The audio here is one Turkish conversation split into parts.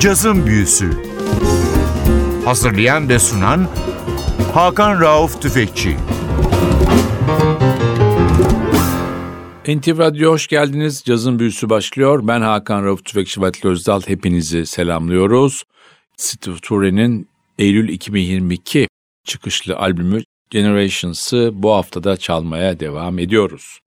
Cazın Büyüsü Hazırlayan ve sunan Hakan Rauf Tüfekçi NTV Radyo hoş geldiniz. Cazın Büyüsü başlıyor. Ben Hakan Rauf Tüfekçi Vatili Özdal. Hepinizi selamlıyoruz. Steve Ture'nin Eylül 2022 çıkışlı albümü Generations'ı bu haftada çalmaya devam ediyoruz.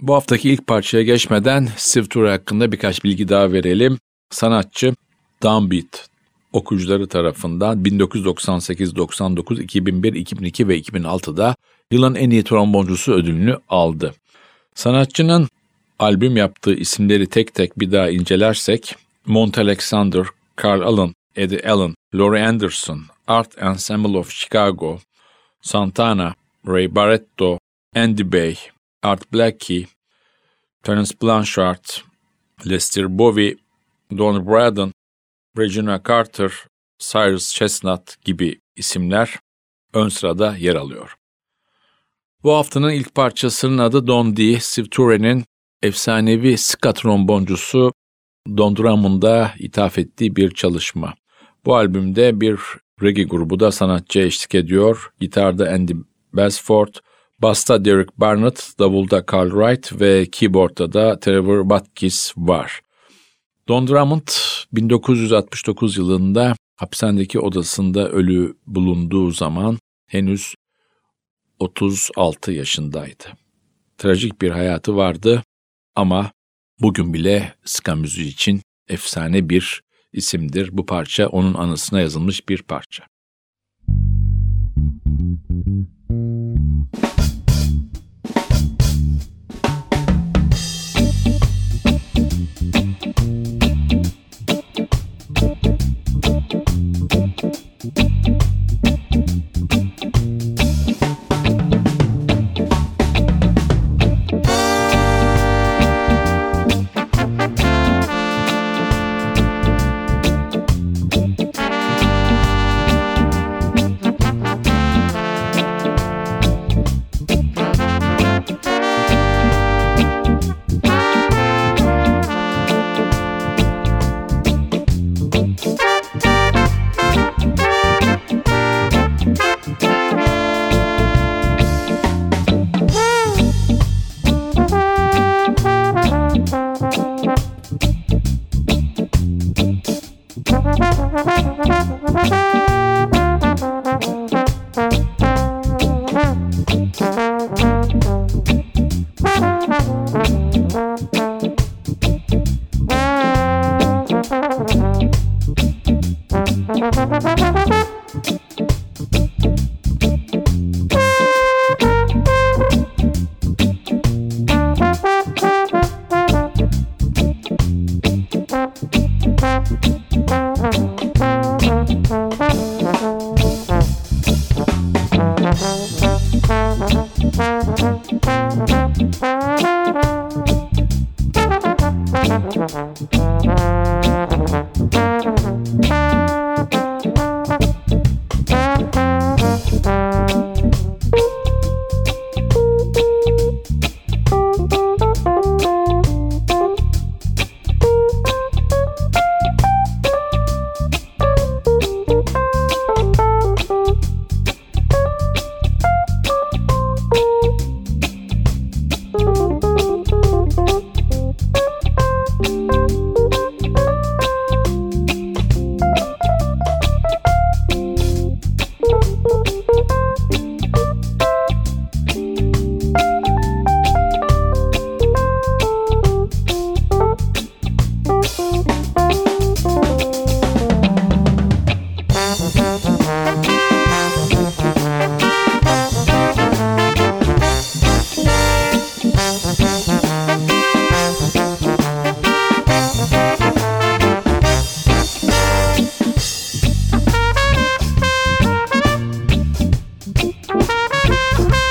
Bu haftaki ilk parçaya geçmeden Steve Ture hakkında birkaç bilgi daha verelim. Sanatçı Downbeat okuyucuları tarafından 1998, 99, 2001, 2002 ve 2006'da yılın en iyi tromboncusu ödülünü aldı. Sanatçının albüm yaptığı isimleri tek tek bir daha incelersek Mont Alexander, Carl Allen, Eddie Allen, Laurie Anderson, Art Ensemble of Chicago, Santana, Ray Barretto, Andy Bay, Art Blakey, Terence Blanchard, Lester Bowie, Don Braden, Regina Carter, Cyrus Chestnut gibi isimler ön sırada yer alıyor. Bu haftanın ilk parçasının adı Don D. Steve Ture'nin efsanevi ska tromboncusu Don Drummond'a ithaf ettiği bir çalışma. Bu albümde bir reggae grubu da sanatçıya eşlik ediyor. Gitarda Andy Basford, basta Derek Barnett, davulda Carl Wright ve keyboardda da Trevor Watkins var. Don Drummond 1969 yılında hapishanedeki odasında ölü bulunduğu zaman henüz 36 yaşındaydı. Trajik bir hayatı vardı ama bugün bile ska müziği için efsane bir isimdir. Bu parça onun anısına yazılmış bir parça. Música Música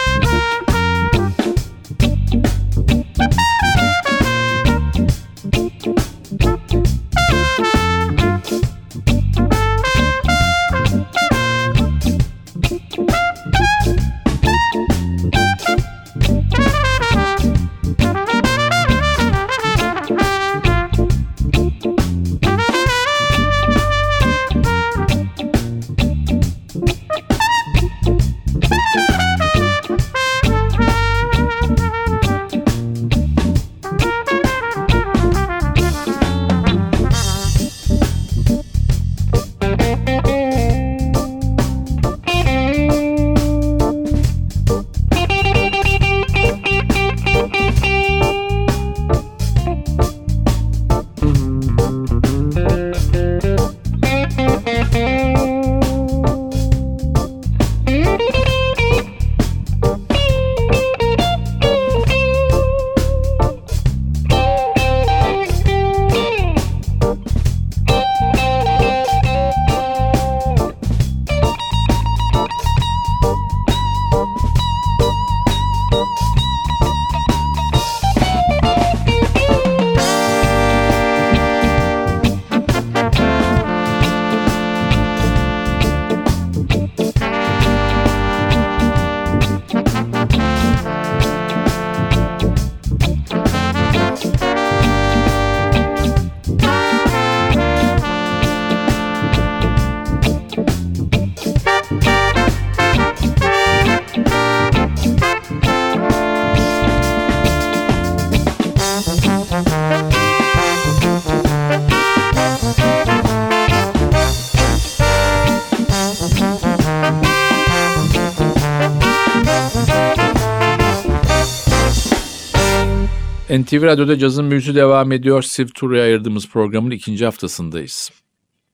NTV Radyo'da cazın büyüsü devam ediyor. Steve Tura'ya ayırdığımız programın ikinci haftasındayız.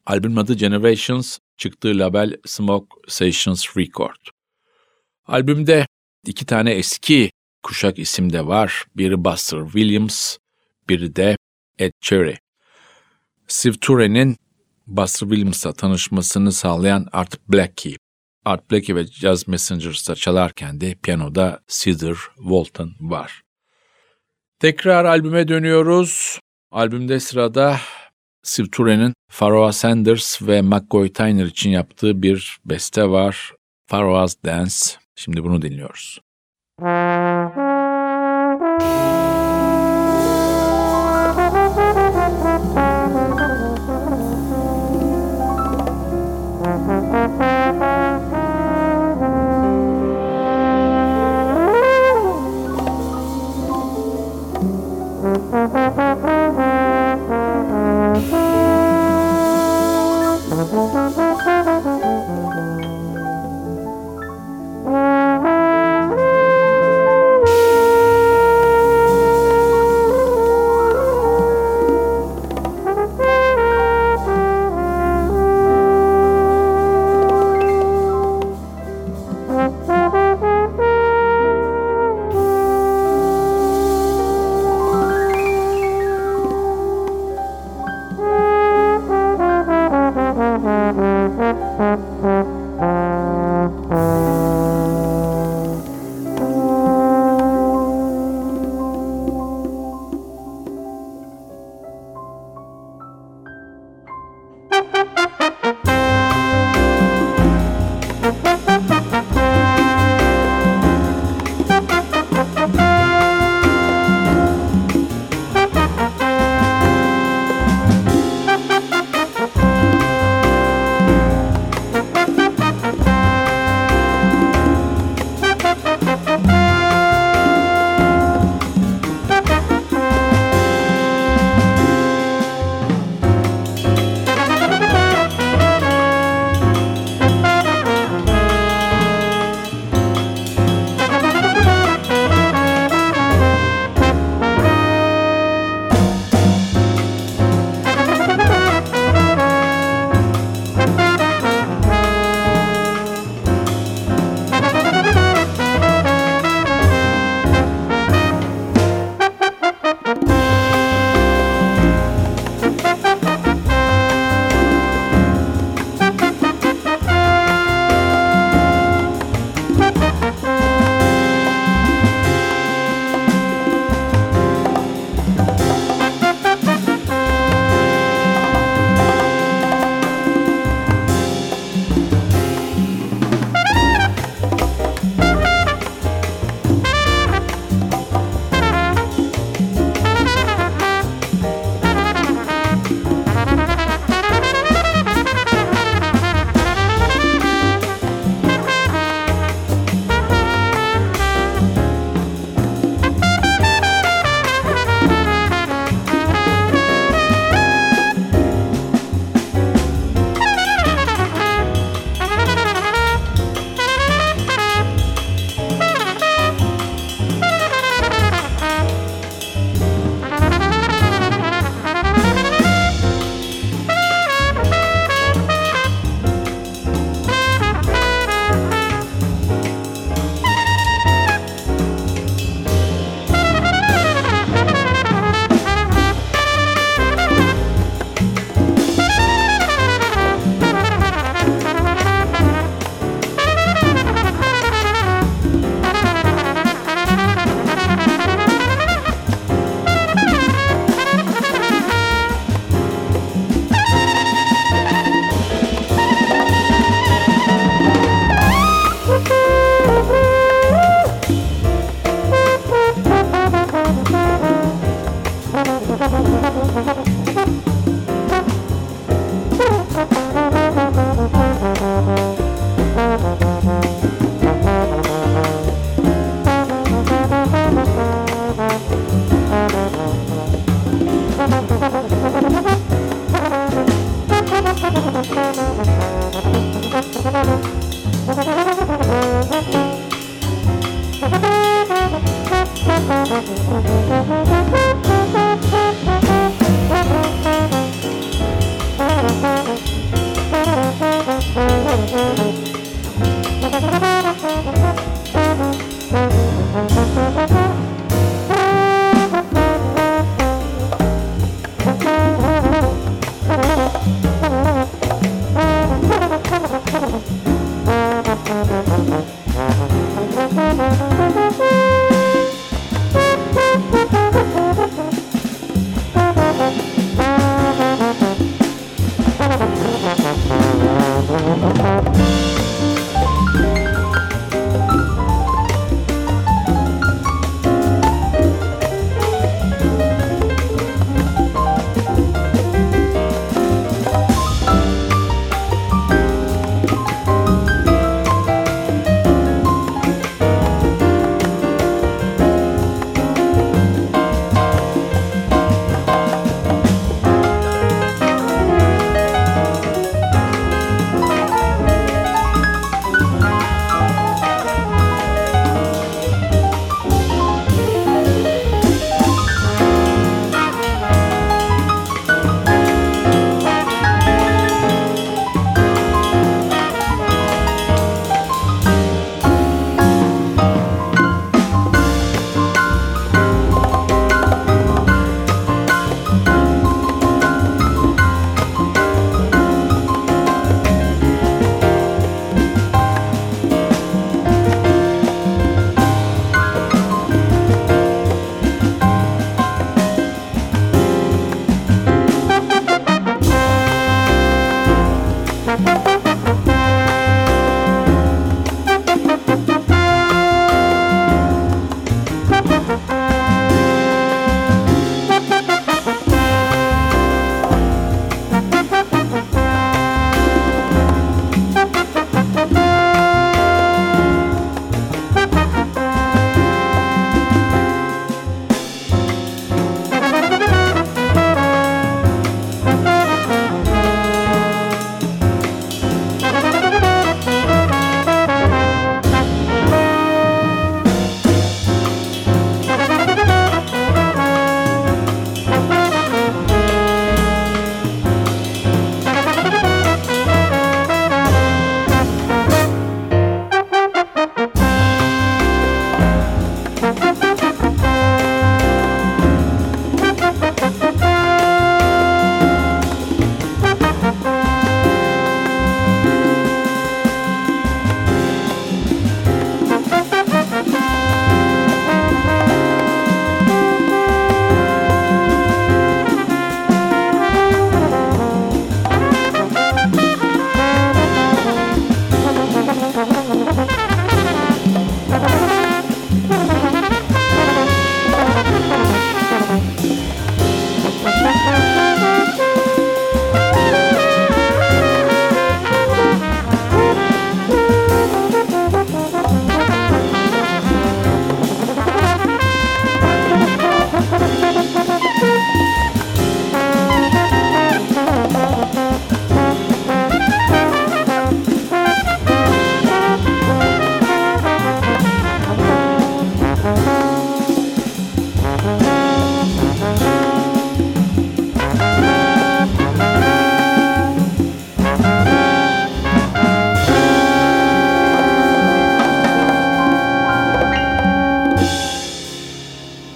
Albümün adı Generations, çıktığı label Smoke Sessions Record. Albümde iki tane eski kuşak isim de var. Biri Buster Williams, biri de Ed Cherry. Steve Ture'nin Buster Williams'la tanışmasını sağlayan Art Blakey. Art Blakey ve Jazz Messengers'ta çalarken de piyanoda Cedar Walton var. Tekrar albüme dönüyoruz. Albümde sırada Steve Ture'nin Pharoah Sanders ve McCoy Tyner için yaptığı bir beste var. Pharoah's Dance. Şimdi bunu dinliyoruz.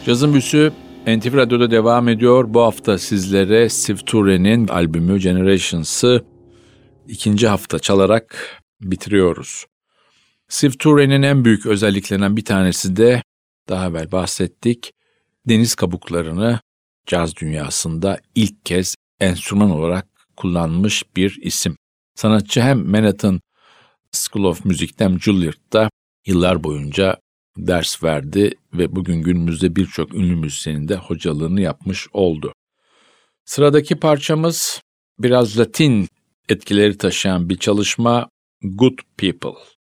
Cazın Büsü NTV Radyo'da devam ediyor. Bu hafta sizlere Steve Ture'nin albümü Generations'ı ikinci hafta çalarak bitiriyoruz. Steve Ture'nin en büyük özelliklerinden bir tanesi de daha evvel bahsettik. Deniz kabuklarını caz dünyasında ilk kez enstrüman olarak kullanmış bir isim. Sanatçı hem Manhattan School of Music'te hem Juilliard'da yıllar boyunca ders verdi ve bugün günümüzde birçok ünlü müzisyenin de hocalığını yapmış oldu. Sıradaki parçamız biraz Latin etkileri taşıyan bir çalışma Good People.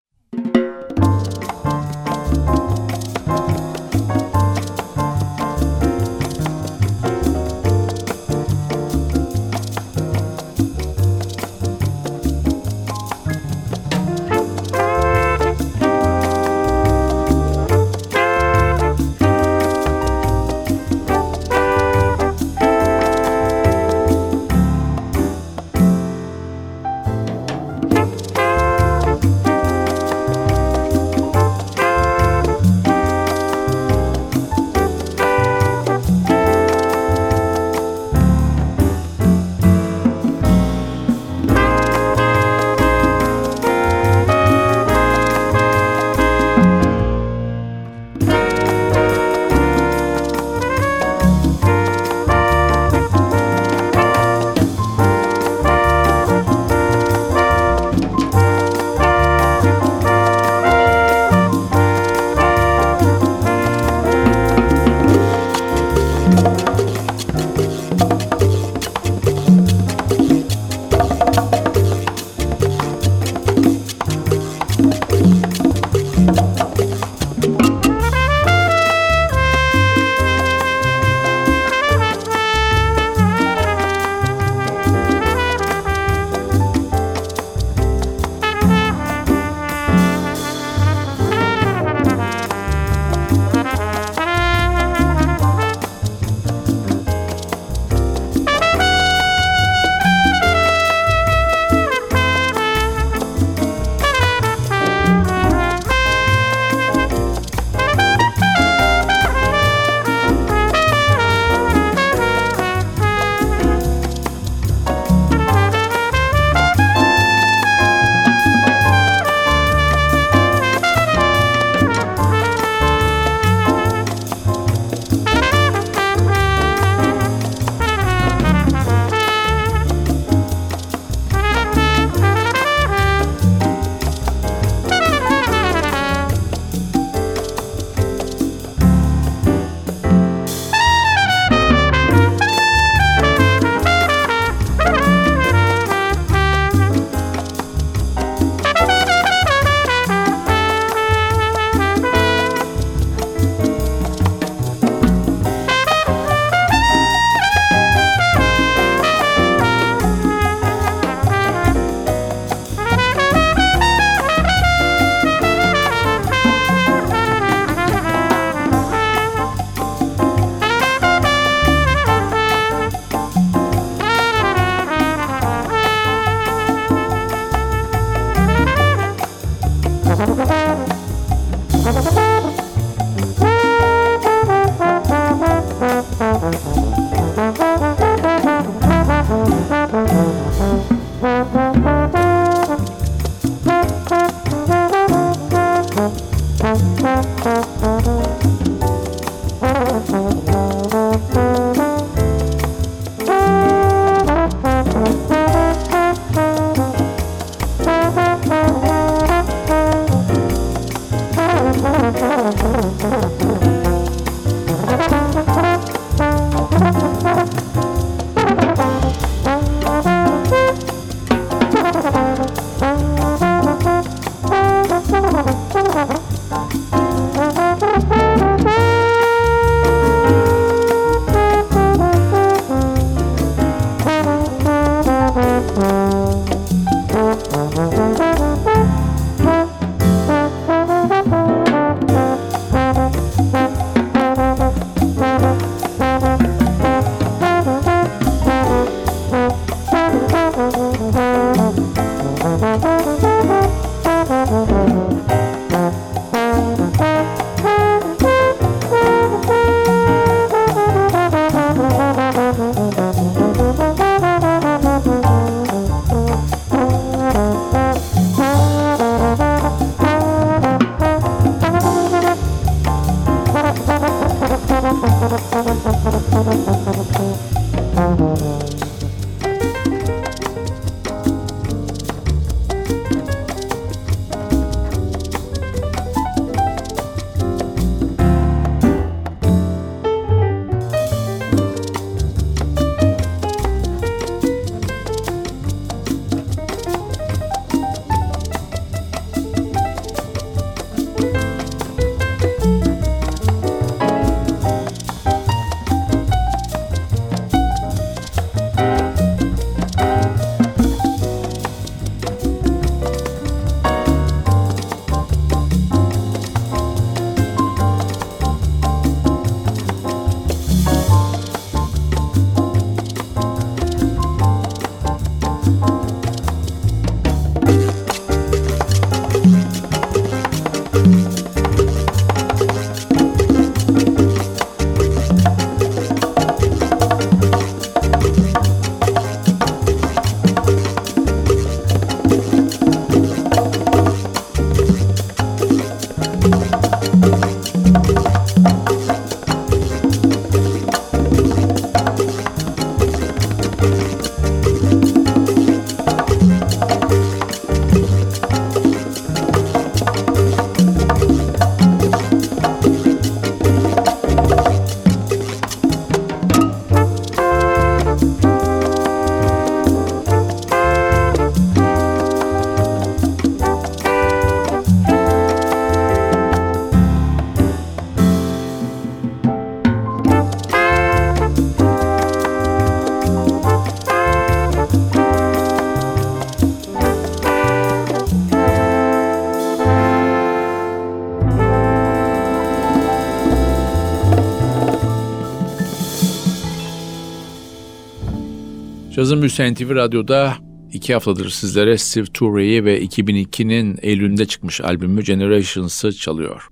Cazın Büyüsen TV Radyo'da iki haftadır sizlere Steve Toure'yi ve 2002'nin Eylül'ünde çıkmış albümü Generations'ı çalıyor.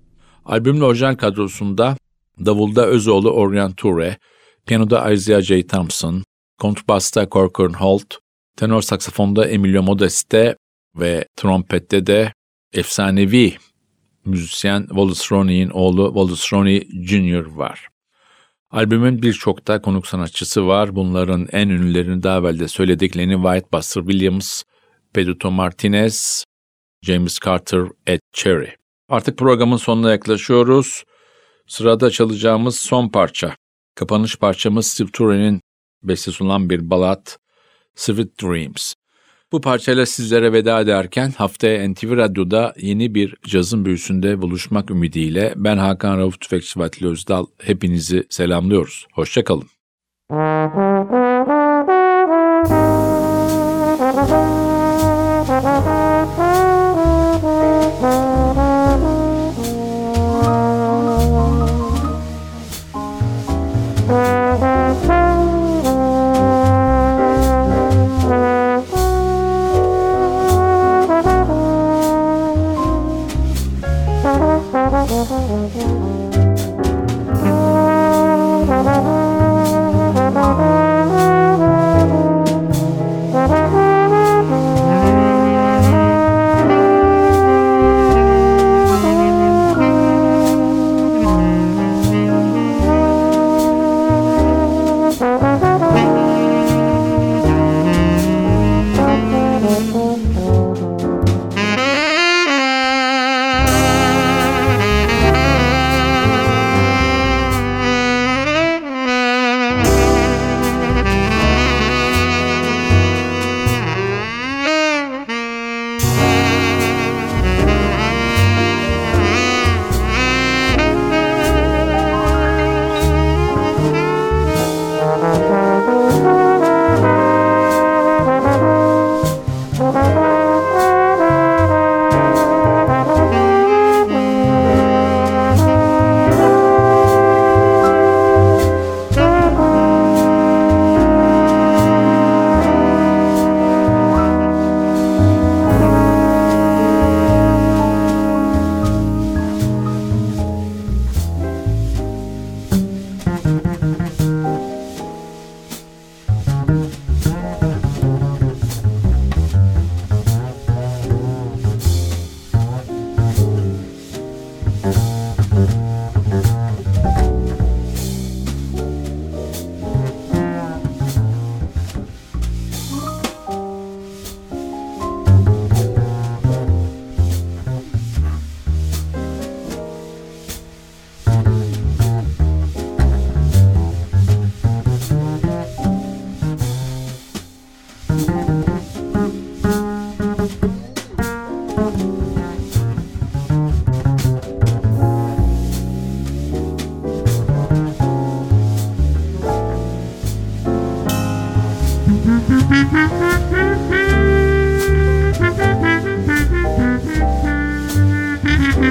Albümün orijinal kadrosunda Davulda Özoğlu Orient Toure, piyanoda Isaiah J. Thompson, kontrbasta Corcoran Holt, tenor saksafonda Emilio Modeste ve trompette de efsanevi müzisyen Wallace Roney'in oğlu Wallace Roney Jr. var. Albümün birçok da konuk sanatçısı var. Bunların en ünlülerini daha evvel de söyledik. Lenny White, Buster Williams, Pedro Martinez, James Carter, Ed Cherry. Artık programın sonuna yaklaşıyoruz. Sırada çalacağımız son parça. Kapanış parçamız Steve Ture'nin bestesi olan bir balat, Sweet Dreams. Bu parçayla sizlere veda ederken haftaya NTV Radyo'da yeni bir cazın büyüsünde buluşmak ümidiyle ben Hakan Rauf Tüfekçi Vatili Özdal hepinizi selamlıyoruz. Hoşçakalın.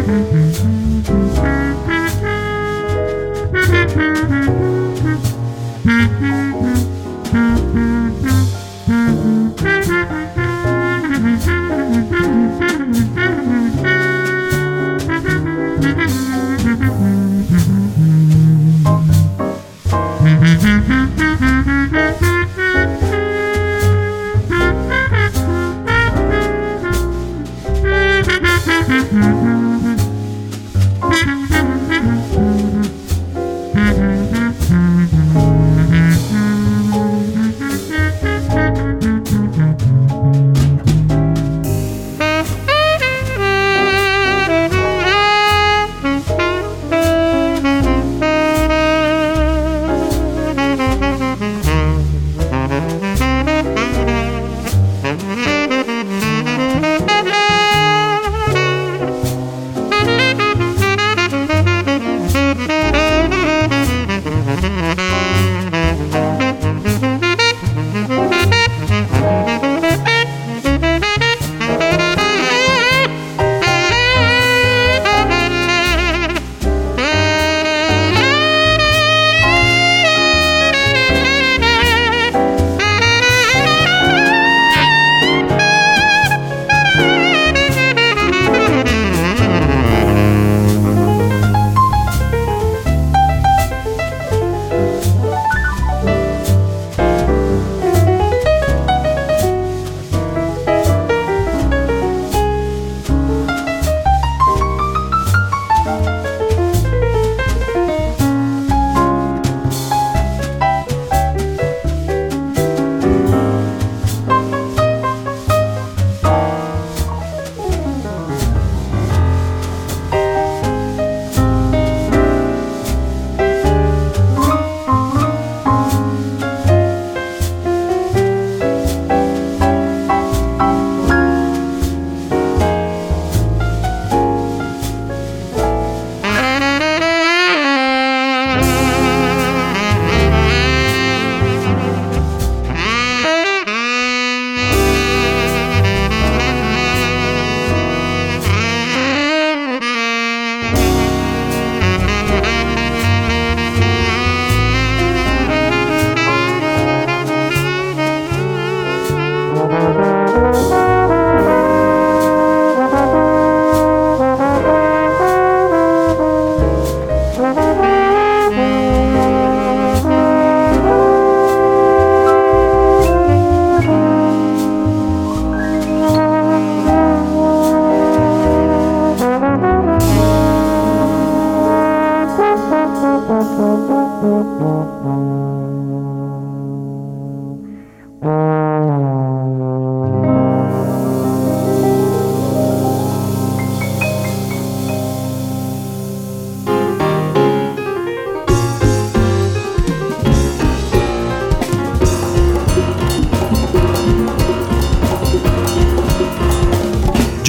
Mm-hmm.